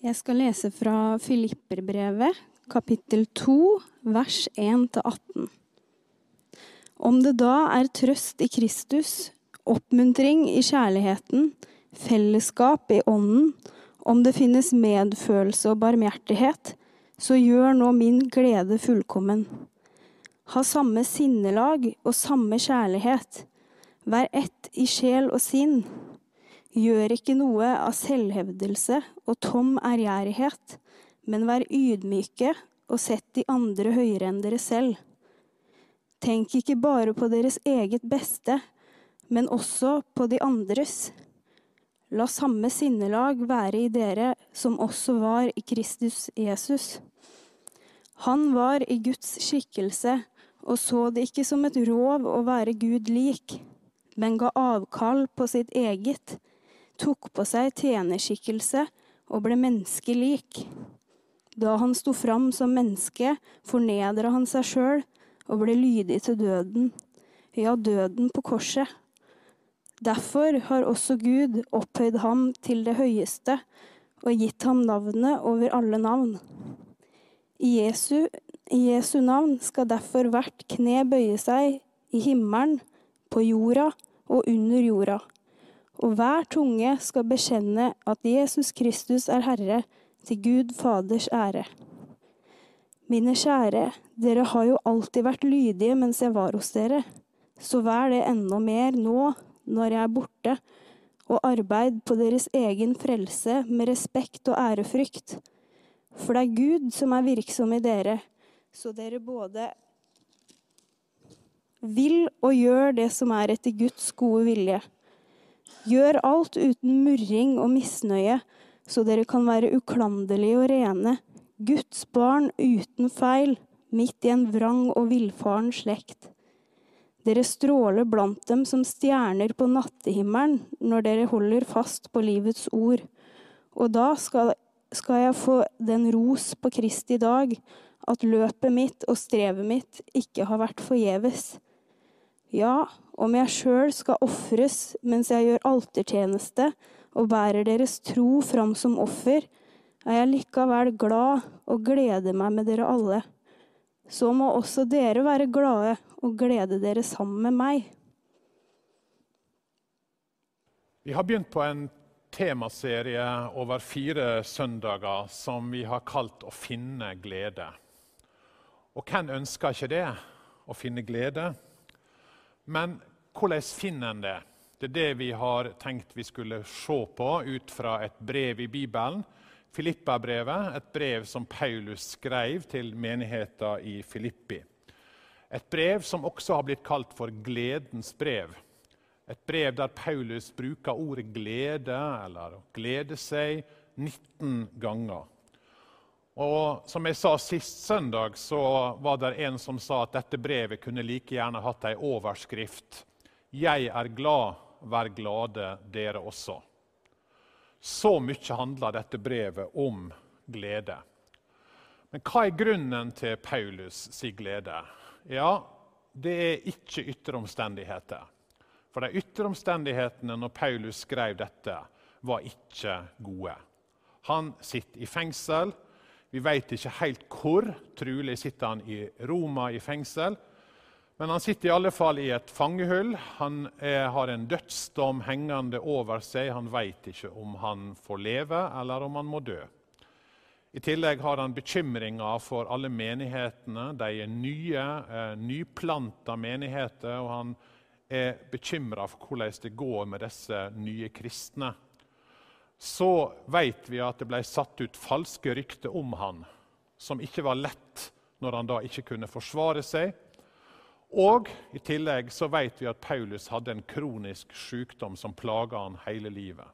Jeg skal lese fra Filipperbrevet, kapittel 2, vers 1-18. Om det da er trøst i Kristus, oppmuntring i kjærligheten, fellesskap i ånden, om det finnes medfølelse og barmhjertighet, så gjør nå min glede fullkommen. Ha samme sinnelag og samme kjærlighet. Vær ett i sjel og sinn. Gjør ikke noe av selvhevdelse og tom ærgjerrighet, men vær ydmyke og sett de andre høyere enn dere selv. Tenk ikke bare på deres eget beste, men også på de andres. La samme sinnelag være i dere som også var i Kristus Jesus. Han var i Guds skikkelse og så det ikke som et rov å være Gud lik, men ga avkall på sitt eget, tok på seg tjenerskikkelse og ble menneskelik. Da han sto fram som menneske, fornedra han seg sjøl og ble lydig til døden, ja, døden på korset. Derfor har også Gud opphøyd ham til det høyeste og gitt ham navnet over alle navn. I Jesu, I Jesu navn skal derfor hvert kne bøye seg i himmelen, på jorda og under jorda. Og hver tunge skal bekjenne at Jesus Kristus er Herre, til Gud Faders ære. Mine kjære, dere har jo alltid vært lydige mens jeg var hos dere. Så vær det enda mer nå når jeg er borte, og arbeid på deres egen frelse med respekt og ærefrykt. For det er Gud som er virksom i dere, så dere både vil og gjør det som er etter Guds gode vilje. Gjør alt uten murring og misnøye, så dere kan være uklanderlige og rene, Guds barn uten feil, midt i en vrang og villfaren slekt. Dere stråler blant dem som stjerner på nattehimmelen når dere holder fast på livets ord. Og da skal, skal jeg få den ros på Kristi dag at løpet mitt og strevet mitt ikke har vært forgjeves. Ja, om jeg sjøl skal ofres mens jeg gjør altertjeneste og bærer deres tro fram som offer, er jeg likevel glad og gleder meg med dere alle. Så må også dere være glade og glede dere sammen med meg. Vi har begynt på en temaserie over fire søndager som vi har kalt 'Å finne glede'. Og hvem ønsker ikke det? Å finne glede? Men hvordan finner en det? Det er det vi har tenkt vi skulle se på ut fra et brev i Bibelen. Filippa-brevet, et brev som Paulus skrev til menigheten i Filippi. Et brev som også har blitt kalt for gledens brev. Et brev der Paulus bruker ordet glede, eller glede seg, 19 ganger. Og Som jeg sa sist søndag, så var det en som sa at dette brevet kunne like gjerne hatt ei overskrift 'Jeg er glad, vær glade dere også'. Så mye handler dette brevet om glede. Men hva er grunnen til Paulus si glede? Ja, det er ikke ytre. For de ytre omstendighetene når Paulus skrev dette, var ikke gode. Han sitter i fengsel. Vi vet ikke helt hvor. Trolig sitter han i Roma i fengsel. Men han sitter i alle fall i et fangehull. Han er, har en dødsdom hengende over seg. Han vet ikke om han får leve eller om han må dø. I tillegg har han bekymringer for alle menighetene. De er nye, eh, nyplanta menigheter. og Han er bekymra for hvordan det går med disse nye kristne så vet vi at det ble satt ut falske rykter om han, som ikke var lett når han da ikke kunne forsvare seg. Og i tillegg så vet vi at Paulus hadde en kronisk sykdom som plaga han hele livet.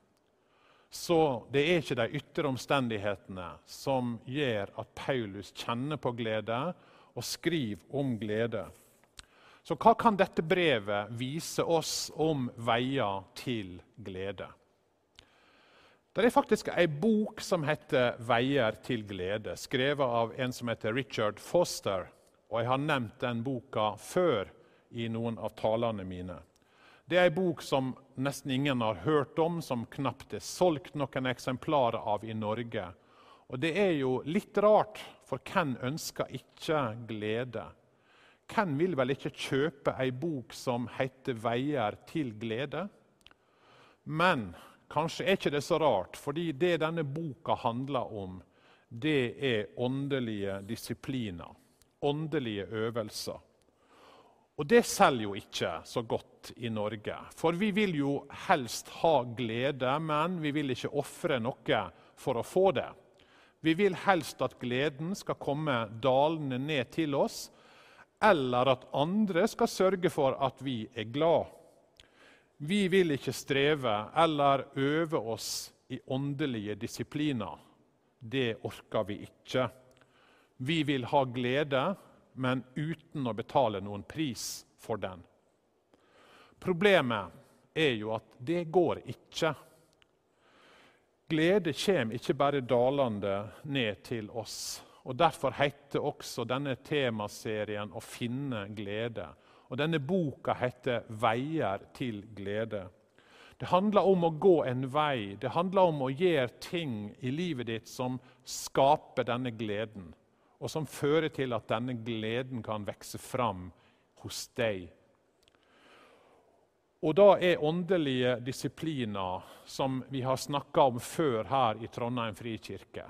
Så det er ikke de ytre omstendighetene som gjør at Paulus kjenner på glede og skriver om glede. Så hva kan dette brevet vise oss om veier til glede? Det er faktisk ei bok som heter 'Veier til glede', skrevet av en som heter Richard Foster. Og Jeg har nevnt den boka før i noen av talene mine. Det er ei bok som nesten ingen har hørt om, som knapt er solgt noen eksemplarer av i Norge. Og det er jo litt rart, for hvem ønsker ikke glede? Hvem vil vel ikke kjøpe ei bok som heter 'Veier til glede'? Men kanskje er ikke det så rart, fordi det denne boka handler om, det er åndelige disipliner, åndelige øvelser. Og det selger jo ikke så godt i Norge. For vi vil jo helst ha glede, men vi vil ikke ofre noe for å få det. Vi vil helst at gleden skal komme dalende ned til oss, eller at andre skal sørge for at vi er glad. Vi vil ikke streve eller øve oss i åndelige disipliner. Det orker vi ikke. Vi vil ha glede, men uten å betale noen pris for den. Problemet er jo at det går ikke. Glede kommer ikke bare dalende ned til oss. Og Derfor heter også denne temaserien 'Å finne glede'. Og Denne boka heter 'Veier til glede'. Det handler om å gå en vei, det handler om å gjøre ting i livet ditt som skaper denne gleden og som fører til at denne gleden kan vokse fram hos deg. Og da er åndelige disipliner, som vi har snakka om før her i Trondheim frikirke,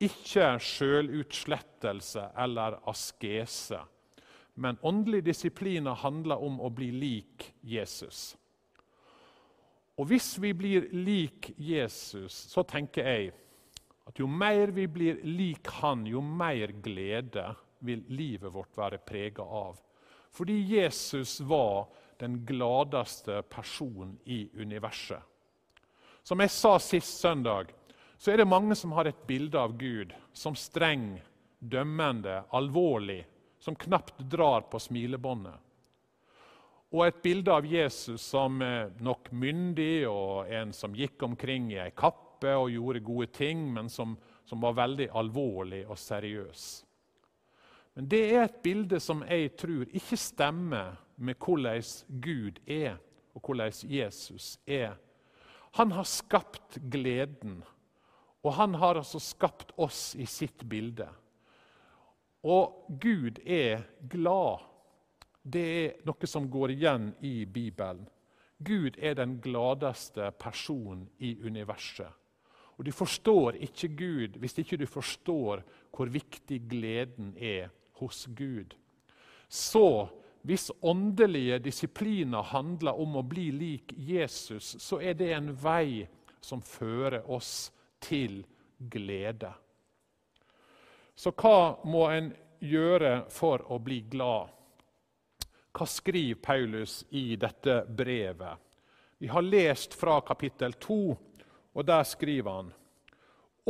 ikke sjølutslettelse eller askese. Men åndelige disipliner handler om å bli lik Jesus. Og hvis vi blir lik Jesus, så tenker jeg at jo mer vi blir lik han, jo mer glede vil livet vårt være prega av. Fordi Jesus var den gladeste personen i universet. Som jeg sa sist søndag, så er det mange som har et bilde av Gud som streng, dømmende, alvorlig, som knapt drar på smilebåndet. Og et bilde av Jesus som nok myndig og en som gikk omkring i ei kappe og gjorde gode ting, men som, som var veldig alvorlig og seriøs. Men det er et bilde som jeg tror ikke stemmer med hvordan Gud er, og hvordan Jesus er. Han har skapt gleden, og han har altså skapt oss i sitt bilde. Og Gud er glad. Det er noe som går igjen i Bibelen. Gud er den gladeste personen i universet. Og Du forstår ikke Gud hvis ikke du forstår hvor viktig gleden er hos Gud. Så hvis åndelige disipliner handler om å bli lik Jesus, så er det en vei som fører oss til glede. Så hva må en gjøre for å bli glad? Hva skriver Paulus i dette brevet? Vi har lest fra kapittel 2 og der skriver han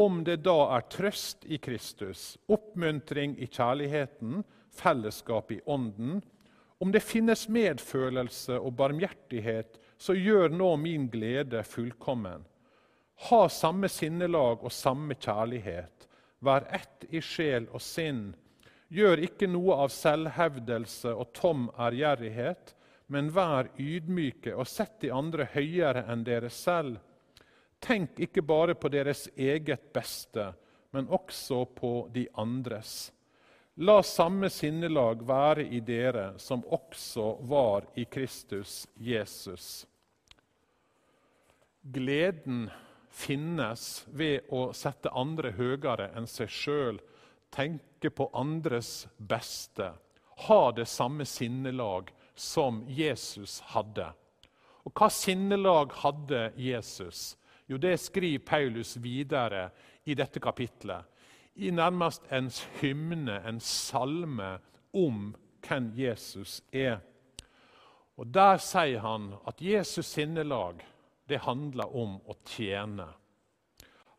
om det da er trøst i Kristus, oppmuntring i kjærligheten, fellesskap i Ånden, om det finnes medfølelse og barmhjertighet, så gjør nå min glede fullkommen. Ha samme sinnelag og samme kjærlighet. Vær ett i sjel og sinn. Gjør ikke noe av selvhevdelse og tom ærgjerrighet, men vær ydmyke og sett de andre høyere enn dere selv. Tenk ikke bare på deres eget beste, men også på de andres. La samme sinnelag være i dere som også var i Kristus Jesus. Gleden finnes ved å sette andre høyere enn seg sjøl, tenke på andres beste, ha det samme sinnelag som Jesus hadde. Og hva sinnelag hadde Jesus? Jo, det skriver Paulus videre i dette kapitlet. I nærmest en hymne, en salme, om hvem Jesus er. Og Der sier han at Jesus' sinnelag det handler om å tjene.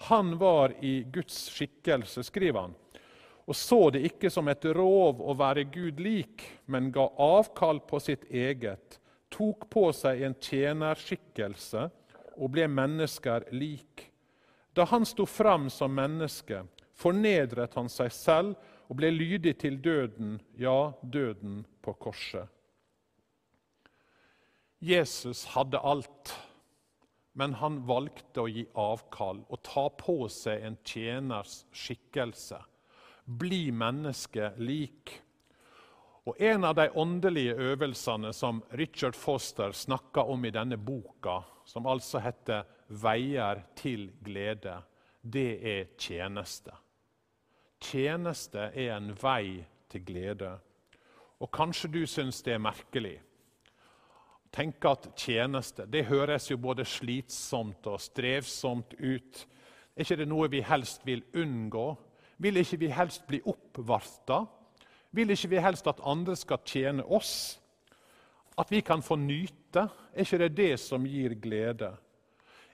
Han var i Guds skikkelse, skriver han, og så det ikke som et rov å være Gud lik, men ga avkall på sitt eget, tok på seg en tjenerskikkelse og ble mennesker lik. Da han sto fram som menneske, fornedret han seg selv og ble lydig til døden, ja, døden på korset. Jesus hadde alt. Men han valgte å gi avkall og ta på seg en tjeners skikkelse. Bli menneske lik. Og En av de åndelige øvelsene som Richard Foster snakker om i denne boka, som altså heter 'Veier til glede', det er tjeneste. Tjeneste er en vei til glede. Og kanskje du syns det er merkelig tenker at tjeneste det høres jo både slitsomt og strevsomt ut. Er ikke det noe vi helst vil unngå? Vil ikke vi helst bli oppvarta? Vil ikke vi helst at andre skal tjene oss? At vi kan få nyte? Er ikke det det som gir glede?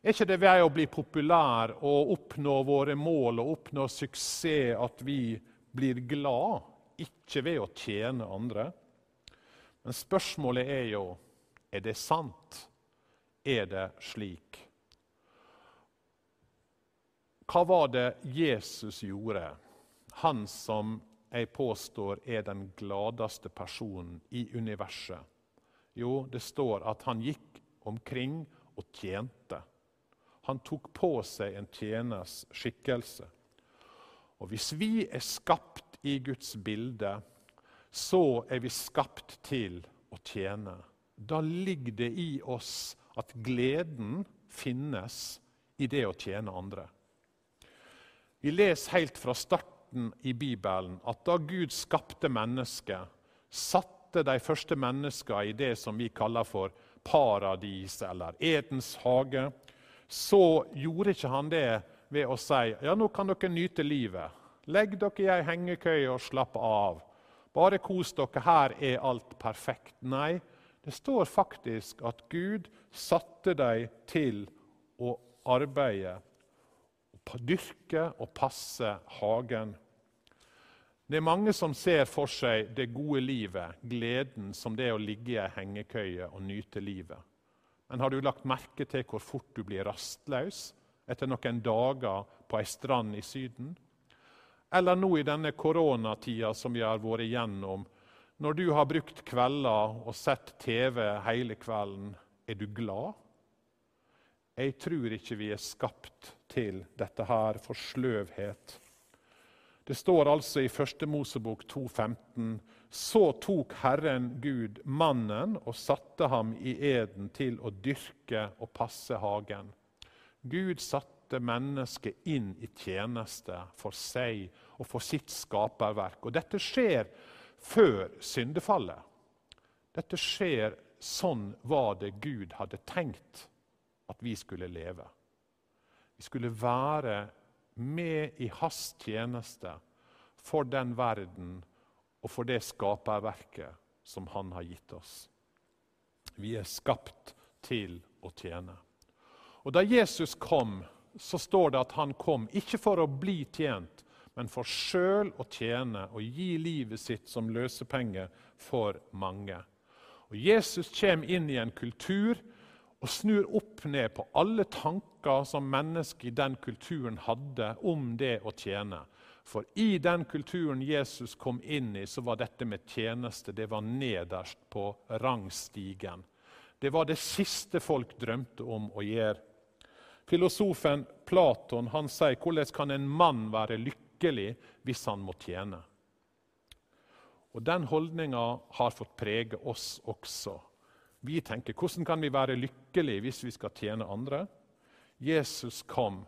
Er ikke det ved å bli populær og oppnå våre mål og oppnå suksess at vi blir glad, ikke ved å tjene andre? Men spørsmålet er jo er det sant? Er det slik? Hva var det Jesus gjorde, han som jeg påstår er den gladeste personen i universet? Jo, det står at han gikk omkring og tjente. Han tok på seg en tjeners skikkelse. Og Hvis vi er skapt i Guds bilde, så er vi skapt til å tjene da ligger det i oss at gleden finnes i det å tjene andre. Vi leser helt fra starten i Bibelen at da Gud skapte mennesket, satte de første menneskene i det som vi kaller for paradis eller Edens hage, så gjorde ikke han det ved å si ja, nå kan dere nyte livet. Legg dere i ei hengekøye og slapp av. Bare kos dere, her er alt perfekt. Nei, det står faktisk at Gud satte dem til å arbeide, dyrke og passe hagen. Det er mange som ser for seg det gode livet, gleden, som det å ligge i ei hengekøye og nyte livet. Men har du lagt merke til hvor fort du blir rastløs etter noen dager på ei strand i Syden? Eller nå i denne koronatida som vi har vært igjennom, når du har brukt kvelder og sett TV hele kvelden, er du glad? Jeg tror ikke vi er skapt til dette her for sløvhet. Det står altså i 1. Mosebok 2,15.: Så tok Herren Gud mannen og satte ham i eden til å dyrke og passe hagen. Gud satte mennesket inn i tjeneste for seg og for sitt skaperverk. Og dette skjer før syndefallet. Dette skjer sånn var det Gud hadde tenkt at vi skulle leve. Vi skulle være med i hans tjeneste for den verden og for det skaperverket som han har gitt oss. Vi er skapt til å tjene. Og Da Jesus kom, så står det at han kom ikke for å bli tjent, men for sjøl å tjene og gi livet sitt som løsepenge for mange. Og Jesus kommer inn i en kultur og snur opp ned på alle tanker som mennesker i den kulturen hadde om det å tjene. For i den kulturen Jesus kom inn i, så var dette med tjeneste det var nederst på rangstigen. Det var det siste folk drømte om å gjøre. Filosofen Platon han sier hvordan kan en mann være lykkelig lykkelig hvis han må tjene. Og Den holdninga har fått prege oss også. Vi tenker hvordan kan vi være lykkelige hvis vi skal tjene andre? Jesus kom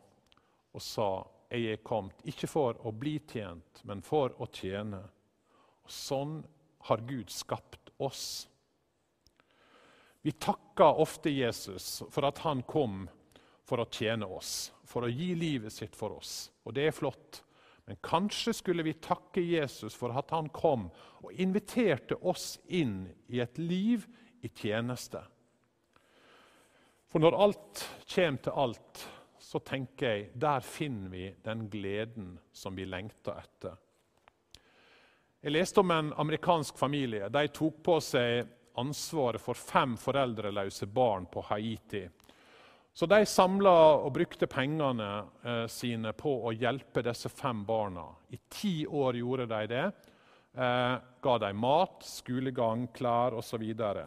og sa, 'Jeg er kommet ikke for å bli tjent, men for å tjene'. Og Sånn har Gud skapt oss. Vi takker ofte Jesus for at han kom for å tjene oss, for å gi livet sitt for oss. Og det er flott. Men kanskje skulle vi takke Jesus for at han kom og inviterte oss inn i et liv i tjeneste. For når alt kommer til alt, så tenker jeg der finner vi den gleden som vi lengter etter. Jeg leste om en amerikansk familie. De tok på seg ansvaret for fem foreldreløse barn på Haiti. Så de samla og brukte pengene eh, sine på å hjelpe disse fem barna. I ti år gjorde de det. Eh, ga dem mat, skolegang, klær osv. Og,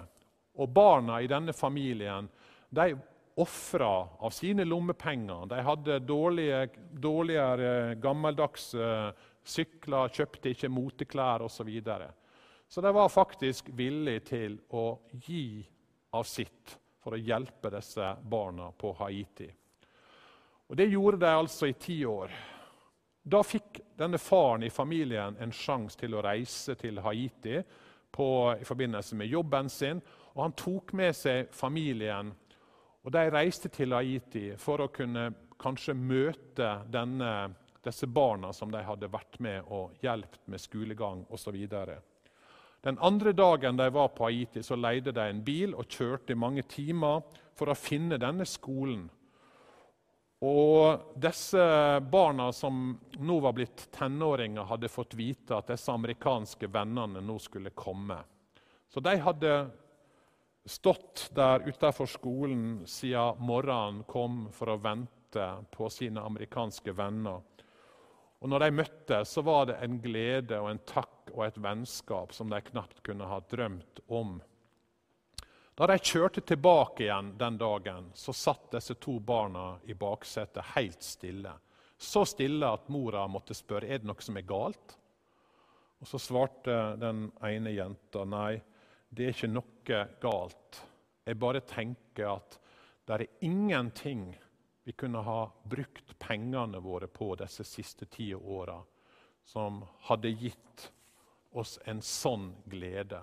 og barna i denne familien de ofra av sine lommepenger. De hadde dårlige, dårligere gammeldagse sykler, kjøpte ikke moteklær osv. Så, videre. så de var faktisk villige til å gi av sitt for å hjelpe disse barna på Haiti. Og Det gjorde de altså i ti år. Da fikk denne faren i familien en sjanse til å reise til Haiti på, i forbindelse med jobben sin. og Han tok med seg familien, og de reiste til Haiti for å kunne kanskje møte denne, disse barna som de hadde vært med og hjulpet med skolegang osv. Den andre dagen de var på Haiti, så leide de en bil og kjørte i mange timer for å finne denne skolen og disse barna som nå var blitt tenåringer, hadde fått vite at disse amerikanske vennene nå skulle komme. Så de hadde stått der utenfor skolen siden morgenen kom for å vente på sine amerikanske venner. Og når de møttes, så var det en glede og en takk og et vennskap som de knapt kunne ha drømt om. Da de kjørte tilbake igjen den dagen, så satt disse to barna i baksetet helt stille. Så stille at mora måtte spørre er det noe som er galt. Og Så svarte den ene jenta nei, det er ikke noe galt. Jeg bare tenker at det er ingenting vi kunne ha brukt pengene våre på disse siste ti åra, som hadde gitt oss en sånn glede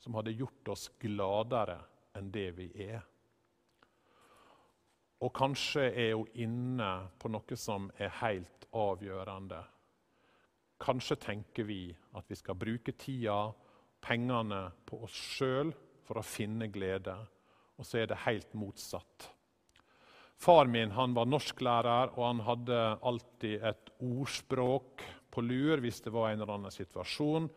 som hadde gjort oss gladere enn det vi er. Og kanskje er hun inne på noe som er helt avgjørende. Kanskje tenker vi at vi skal bruke tida, pengene, på oss sjøl for å finne glede. Og så er det helt motsatt. Far min han var norsklærer, og han hadde alltid et ordspråk på lur hvis det var en eller annen situasjon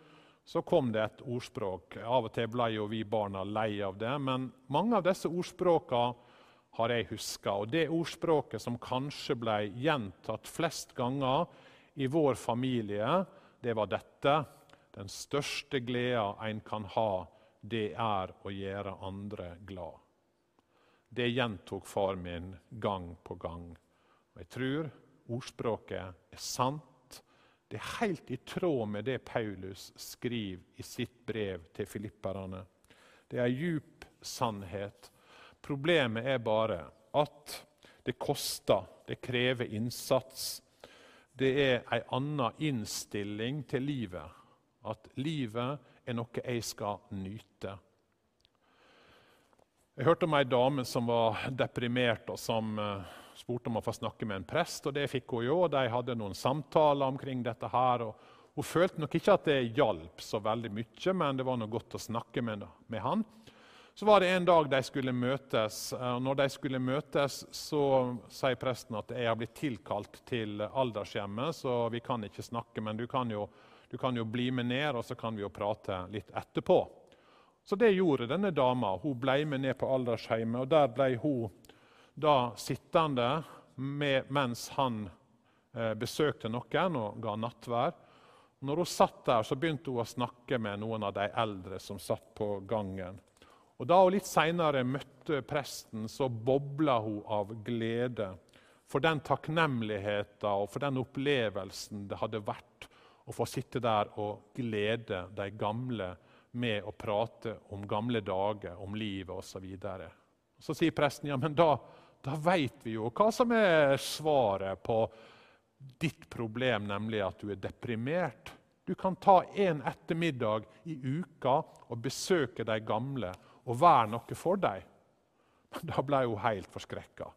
så kom det et ordspråk. Av og til ble jo vi barna lei av det, men mange av disse ordspråkene har jeg huska. Og det ordspråket som kanskje ble gjentatt flest ganger i vår familie, det var dette. Den største gleda en kan ha, det er å gjøre andre glad. Det gjentok far min gang på gang. Og jeg tror ordspråket er sant det er helt i tråd med det Paulus skriver i sitt brev til filipperne. Det er djup sannhet. Problemet er bare at det koster, det krever innsats. Det er ei anna innstilling til livet. At livet er noe jeg skal nyte. Jeg hørte om ei dame som var deprimert, og som eh, spurte om å få snakke med en prest, og det fikk hun jo. og De hadde noen samtaler omkring dette. her, og Hun følte nok ikke at det hjalp så veldig mye, men det var noe godt å snakke med, med han. Så var det en dag de skulle møtes. og Når de skulle møtes, så sier presten at jeg har blitt tilkalt til aldershjemmet, så vi kan ikke snakke, men du kan jo, du kan jo bli med ned, og så kan vi jo prate litt etterpå. Så det gjorde denne dama. Hun ble med ned på aldersheimet, og der ble hun da sittende med, mens han eh, besøkte noen og ga nattvær. Når hun satt der, så begynte hun å snakke med noen av de eldre som satt på gangen. Og Da hun litt seinere møtte presten, så bobla hun av glede for den takknemligheten og for den opplevelsen det hadde vært å få sitte der og glede de gamle med å prate om gamle dager, om livet osv. Så, så sier presten ja, men da da veit vi jo hva som er svaret på ditt problem, nemlig at du er deprimert. Du kan ta en ettermiddag i uka og besøke de gamle og være noe for dem. Men da ble hun helt forskrekka.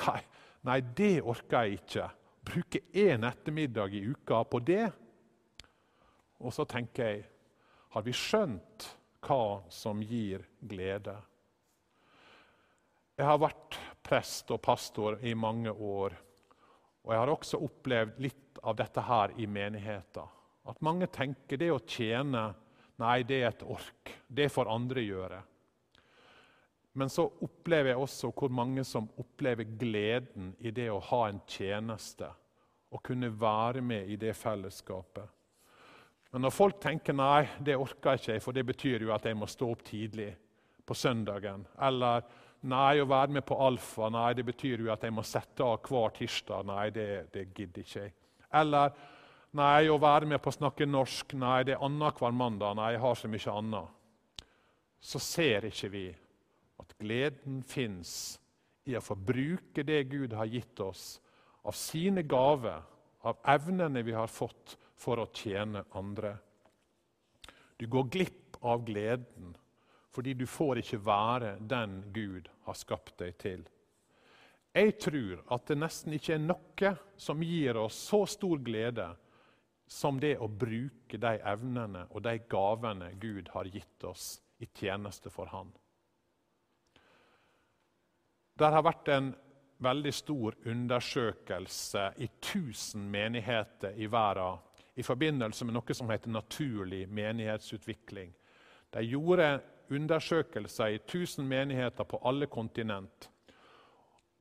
Nei, nei, det orker jeg ikke. Bruke én ettermiddag i uka på det? Og så tenker jeg Har vi skjønt hva som gir glede? Jeg har vært prest og pastor i mange år. Og jeg har også opplevd litt av dette her i menigheten. At mange tenker det å tjene Nei, det er et ork. Det får andre gjøre. Men så opplever jeg også hvor mange som opplever gleden i det å ha en tjeneste. Og kunne være med i det fellesskapet. Men når folk tenker nei, det orker jeg ikke, for det betyr jo at jeg må stå opp tidlig på søndagen. Eller Nei, å være med på alfa nei, det betyr jo at jeg må sette av hver tirsdag. Nei, det, det gidder ikke jeg. Eller nei, å være med på å snakke norsk. Nei, det er annenhver mandag. Nei, jeg har så mye annet. Så ser ikke vi at gleden fins i å få bruke det Gud har gitt oss, av sine gaver, av evnene vi har fått, for å tjene andre. Du går glipp av gleden fordi du får ikke være den Gud har skapt deg til. Jeg tror at det nesten ikke er noe som gir oss så stor glede som det å bruke de evnene og de gavene Gud har gitt oss i tjeneste for Han. Det har vært en veldig stor undersøkelse i 1000 menigheter i verden i forbindelse med noe som heter naturlig menighetsutvikling. De gjorde undersøkelser i 1000 menigheter på alle kontinent.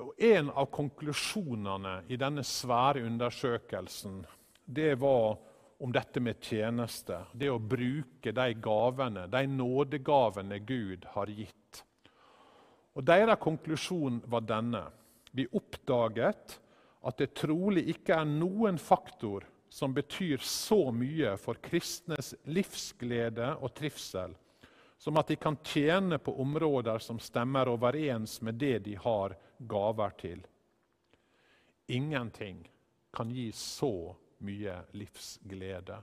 Og En av konklusjonene i denne svære undersøkelsen det var om dette med tjeneste. Det å bruke de gavene, de nådegavene Gud har gitt. Og Deres konklusjon var denne. Vi oppdaget at det trolig ikke er noen faktor som betyr så mye for kristnes livsglede og trivsel som at de kan tjene på områder som stemmer overens med det de har gaver til. Ingenting kan gi så mye livsglede.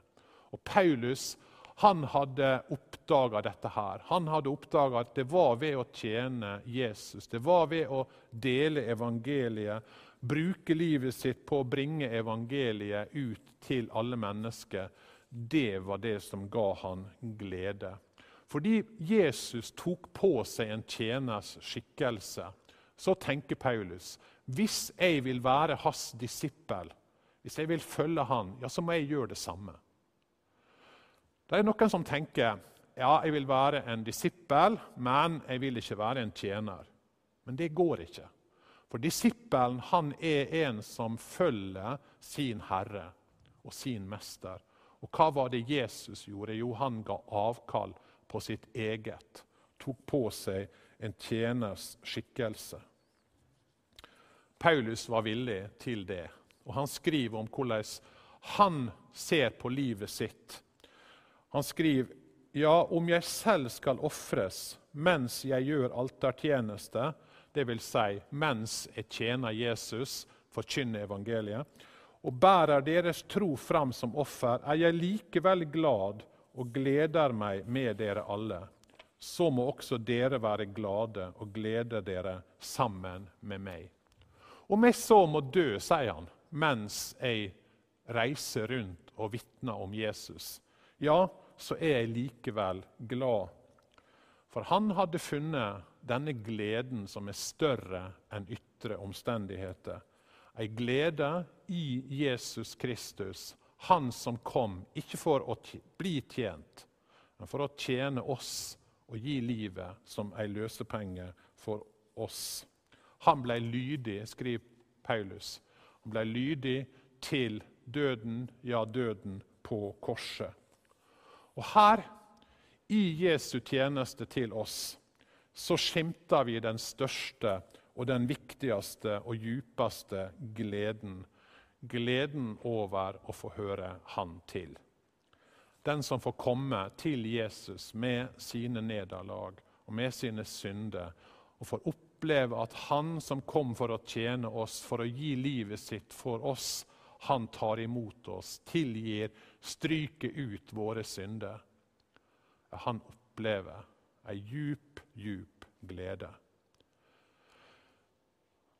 Og Paulus han hadde oppdaga dette. her. Han hadde oppdaga at det var ved å tjene Jesus, det var ved å dele evangeliet, bruke livet sitt på å bringe evangeliet ut til alle mennesker. Det var det som ga han glede. Fordi Jesus tok på seg en tjeners skikkelse, så tenker Paulus hvis jeg vil være hans disippel, hvis jeg vil følge han, ja, så må jeg gjøre det samme. Det er noen som tenker ja, jeg vil være en disippel, men jeg vil ikke være en tjener. Men det går ikke. For disippelen han er en som følger sin herre og sin mester. Og hva var det Jesus gjorde? Jo, han ga avkall på sitt eget, tok på seg en tjeners skikkelse. Paulus var villig til det, og han skriver om hvordan han ser på livet sitt. Han skriver ja, om jeg selv skal ofres mens jeg gjør altertjeneste, dvs. Si, mens jeg tjener Jesus, forkynner evangeliet, og bærer deres tro fram som offer, er jeg likevel glad og gleder meg med dere alle, så må også dere være glade og glede dere sammen med meg. Om jeg så må dø, sier han, mens jeg reiser rundt og vitner om Jesus, ja, så er jeg likevel glad. For han hadde funnet denne gleden som er større enn ytre omstendigheter. Ei glede i Jesus Kristus, han som kom, ikke for å bli tjent, men for å tjene oss og gi livet som ei løsepenge for oss. Han ble lydig, skriver Paulus. Han ble lydig til døden, ja, døden på korset. Og her, i Jesu tjeneste til oss, så skimter vi den største og den viktigste og djupeste gleden gleden over å få høre Han til. Den som får komme til Jesus med sine nederlag og med sine synder, og får oppleve at Han som kom for å tjene oss, for å gi livet sitt for oss, han tar imot oss, tilgir, stryker ut våre synder. Han opplever ei djup, djup glede.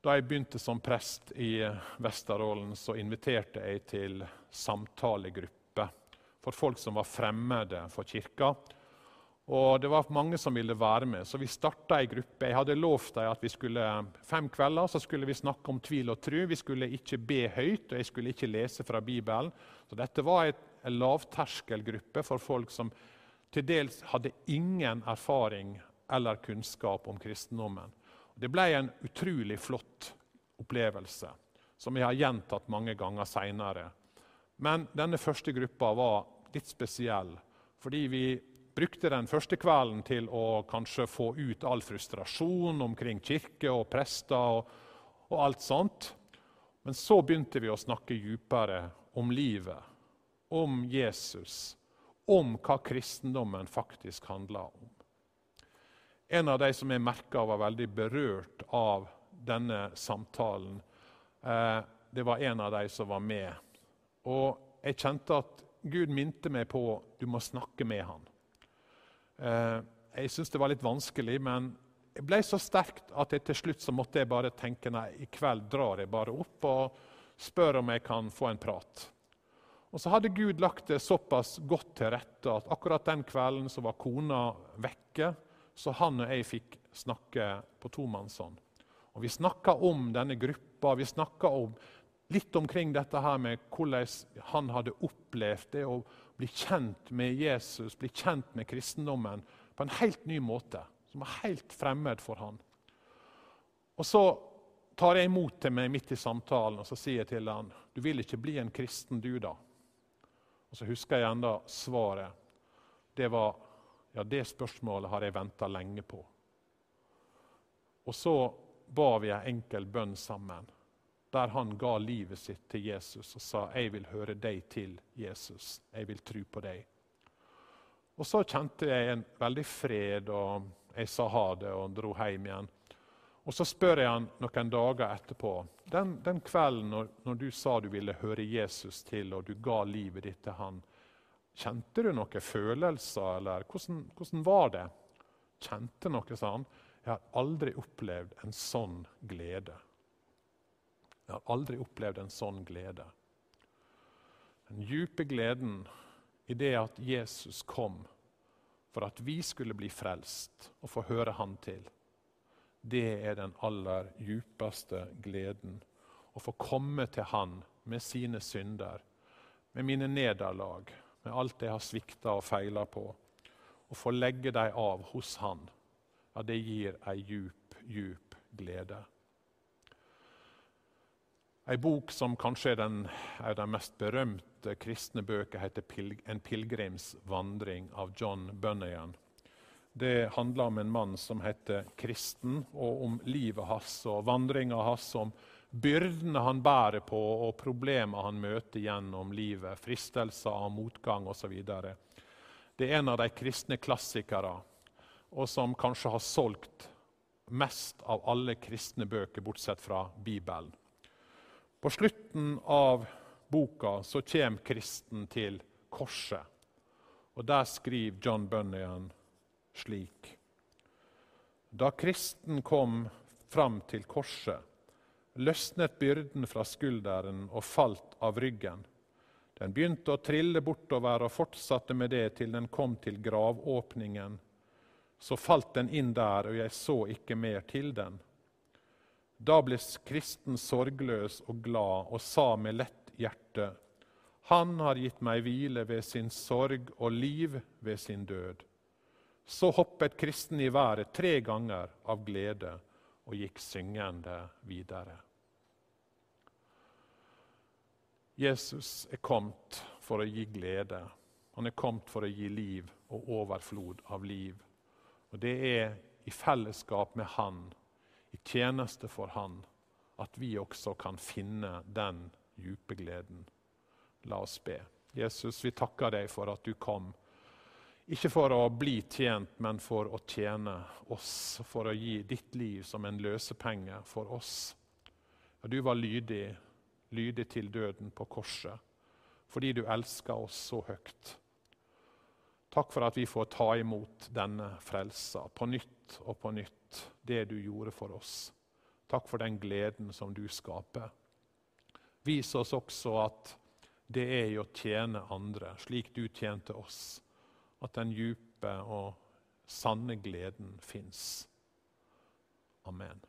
Da jeg begynte som prest i Vesterålen, så inviterte jeg til samtalegruppe for folk som var fremmede for kirka. Og Det var mange som ville være med, så vi starta ei gruppe. Jeg hadde lovt dem at vi skulle fem kvelder så skulle vi snakke om tvil og tru. Vi skulle ikke be høyt, og jeg skulle ikke lese fra Bibelen. Så Dette var en lavterskelgruppe for folk som til dels hadde ingen erfaring eller kunnskap om kristendommen. Det ble en utrolig flott opplevelse, som jeg har gjentatt mange ganger seinere. Men denne første gruppa var litt spesiell, fordi vi brukte den første kvelden til å kanskje få ut all frustrasjon omkring kirke og prester og, og alt sånt. Men så begynte vi å snakke dypere om livet, om Jesus, om hva kristendommen faktisk handler om. En av de som jeg merka var veldig berørt av denne samtalen, eh, det var en av de som var med. Og jeg kjente at Gud minte meg på du må snakke med han. Eh, jeg syntes det var litt vanskelig, men det ble så sterkt at jeg til slutt så måtte jeg bare tenke nei, i kveld drar jeg bare opp og spør om jeg kan få en prat. Og så hadde Gud lagt det såpass godt til rette at akkurat den kvelden så var kona vekke, så han og jeg fikk snakke på tomannshånd. Og Vi snakka om denne gruppa, vi snakka litt omkring dette her med hvordan han hadde opplevd det å bli kjent med Jesus, bli kjent med kristendommen på en helt ny måte, som var helt fremmed for han. Og Så tar jeg imot til meg midt i samtalen og så sier jeg til han, du vil ikke bli en kristen, du, da? Og Så husker jeg enda svaret. Det var ja, det spørsmålet har jeg venta lenge på. Og så ba vi en enkel bønn sammen, der han ga livet sitt til Jesus og sa 'Jeg vil høre deg til, Jesus. Jeg vil tro på deg'. Og Så kjente jeg en veldig fred, og jeg sa ha det og dro hjem igjen. Og Så spør jeg han noen dager etterpå. Den, den kvelden når, når, du sa du ville høre Jesus til, og du ga livet ditt til han, Kjente du noen følelser, eller hvordan, hvordan var det? Kjente noe, sa han. Jeg har aldri opplevd en sånn glede. Jeg har aldri opplevd en sånn glede. Den djupe gleden i det at Jesus kom for at vi skulle bli frelst og få høre Han til. Det er den aller djupeste gleden. Å få komme til Han med sine synder, med mine nederlag, med alt jeg har svikta og feila på, og få legge dem av hos Han, ja, det gir ei djup, djup glede. Ei bok som kanskje er den, er den mest berømte kristne bøker, heter 'En pilegrimsvandring' av John Bunyan. Det handler om en mann som heter kristen, og om livet hans og vandringa hans. om byrdene han bærer på, og problemer han møter gjennom livet, fristelser av motgang osv. Det er en av de kristne klassikere, og som kanskje har solgt mest av alle kristne bøker, bortsett fra Bibelen. På slutten av boka så kommer kristen til korset. Og Der skriver John Bunyan slik.: Da kristen kom fram til korset, løsnet byrden fra skulderen og falt av ryggen. Den begynte å trille bortover og fortsatte med det til den kom til gravåpningen. Så falt den inn der, og jeg så ikke mer til den. Da ble kristen sorgløs og glad og sa med lett hjerte:" Han har gitt meg hvile ved sin sorg og liv ved sin død. Så hoppet kristen i været tre ganger av glede og gikk syngende videre. Jesus er kommet for å gi glede. Han er kommet for å gi liv og overflod av liv. Og Det er i fellesskap med Han, i tjeneste for Han, at vi også kan finne den dype gleden. La oss be. Jesus, vi takker deg for at du kom. Ikke for å bli tjent, men for å tjene oss. For å gi ditt liv som en løsepenge for oss. Ja, du var lydig lydig til døden på korset, fordi du elska oss så høyt. Takk for at vi får ta imot denne frelsa på nytt og på nytt, det du gjorde for oss. Takk for den gleden som du skaper. Vis oss også at det er i å tjene andre, slik du tjente oss, at den djupe og sanne gleden fins. Amen.